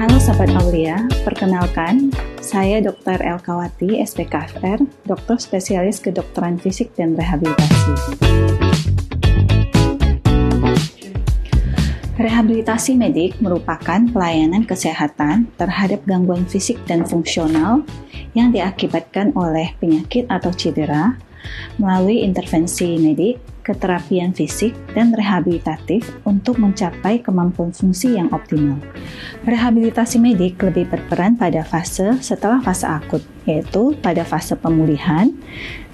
Halo Sahabat Aulia, perkenalkan saya Dr. Elkawati, SPKFR, dokter spesialis kedokteran fisik dan rehabilitasi. Rehabilitasi medik merupakan pelayanan kesehatan terhadap gangguan fisik dan fungsional yang diakibatkan oleh penyakit atau cedera melalui intervensi medik, keterapian fisik, dan rehabilitatif untuk mencapai kemampuan fungsi yang optimal. Rehabilitasi medik lebih berperan pada fase setelah fase akut, yaitu pada fase pemulihan,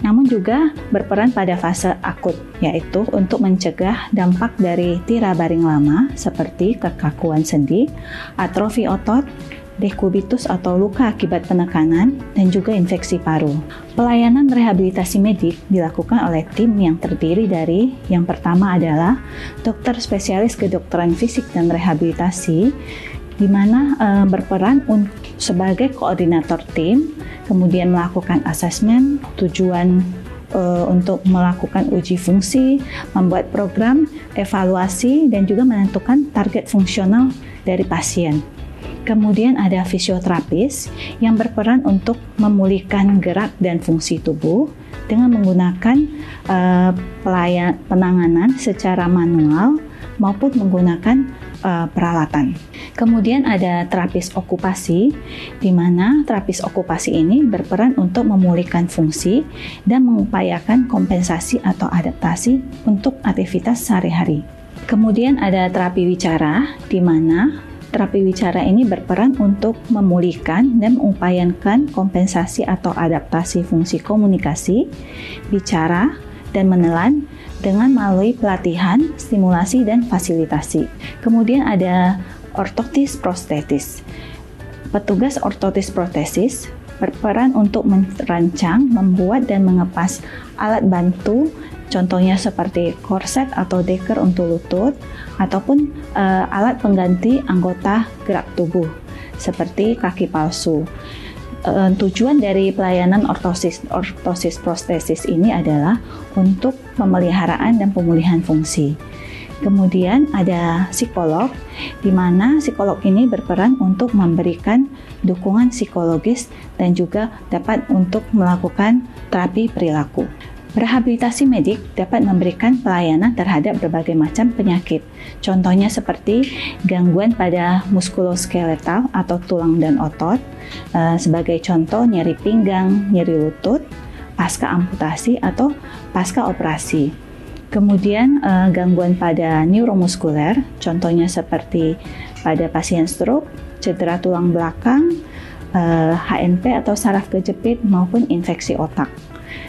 namun juga berperan pada fase akut, yaitu untuk mencegah dampak dari tira baring lama seperti kekakuan sendi, atrofi otot, dekubitus atau luka akibat penekanan, dan juga infeksi paru. Pelayanan rehabilitasi medik dilakukan oleh tim yang terdiri dari yang pertama adalah dokter spesialis kedokteran fisik dan rehabilitasi, di mana e, berperan sebagai koordinator tim, kemudian melakukan asesmen, tujuan e, untuk melakukan uji fungsi, membuat program, evaluasi, dan juga menentukan target fungsional dari pasien. Kemudian ada fisioterapis yang berperan untuk memulihkan gerak dan fungsi tubuh dengan menggunakan uh, pelayan, penanganan secara manual maupun menggunakan uh, peralatan. Kemudian ada terapis okupasi, di mana terapis okupasi ini berperan untuk memulihkan fungsi dan mengupayakan kompensasi atau adaptasi untuk aktivitas sehari-hari. Kemudian ada terapi wicara, di mana terapi wicara ini berperan untuk memulihkan dan mengupayakan kompensasi atau adaptasi fungsi komunikasi, bicara, dan menelan dengan melalui pelatihan, stimulasi, dan fasilitasi. Kemudian ada ortotis prostetis. Petugas ortotis protesis berperan untuk merancang, membuat, dan mengepas alat bantu Contohnya seperti korset atau deker untuk lutut ataupun uh, alat pengganti anggota gerak tubuh seperti kaki palsu. Uh, tujuan dari pelayanan ortosis, ortosis prostesis ini adalah untuk pemeliharaan dan pemulihan fungsi. Kemudian ada psikolog, di mana psikolog ini berperan untuk memberikan dukungan psikologis dan juga dapat untuk melakukan terapi perilaku. Rehabilitasi medik dapat memberikan pelayanan terhadap berbagai macam penyakit. Contohnya seperti gangguan pada muskuloskeletal atau tulang dan otot, eh, sebagai contoh nyeri pinggang, nyeri lutut, pasca amputasi atau pasca operasi. Kemudian eh, gangguan pada neuromuskuler, contohnya seperti pada pasien stroke, cedera tulang belakang, HNP eh, atau saraf kejepit maupun infeksi otak.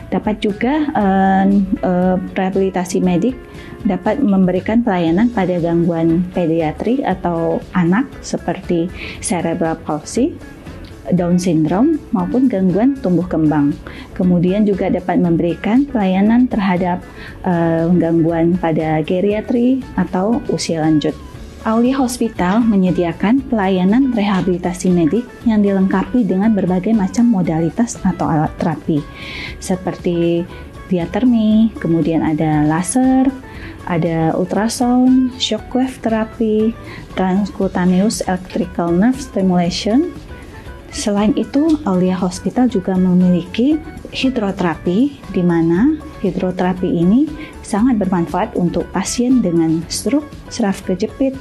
Dapat juga uh, uh, rehabilitasi medik dapat memberikan pelayanan pada gangguan pediatri atau anak seperti cerebral palsy, Down syndrome maupun gangguan tumbuh kembang. Kemudian juga dapat memberikan pelayanan terhadap uh, gangguan pada geriatri atau usia lanjut. Aulia Hospital menyediakan pelayanan rehabilitasi medik yang dilengkapi dengan berbagai macam modalitas atau alat terapi seperti diatermi, kemudian ada laser, ada ultrasound, shockwave terapi, transcutaneous electrical nerve stimulation. Selain itu, Aulia Hospital juga memiliki hidroterapi di mana hidroterapi ini sangat bermanfaat untuk pasien dengan stroke, saraf kejepit,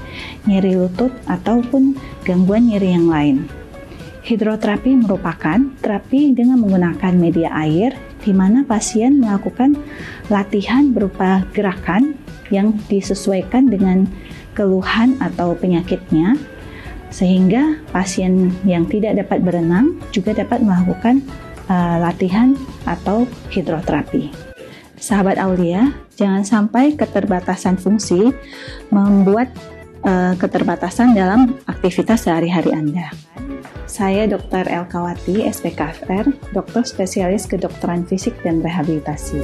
nyeri lutut, ataupun gangguan nyeri yang lain. Hidroterapi merupakan terapi dengan menggunakan media air di mana pasien melakukan latihan berupa gerakan yang disesuaikan dengan keluhan atau penyakitnya sehingga pasien yang tidak dapat berenang juga dapat melakukan uh, latihan atau hidroterapi. Sahabat Aulia, jangan sampai keterbatasan fungsi membuat uh, keterbatasan dalam aktivitas sehari-hari Anda. Saya Dr. Elkawati, SPKFR, dokter spesialis kedokteran fisik dan rehabilitasi.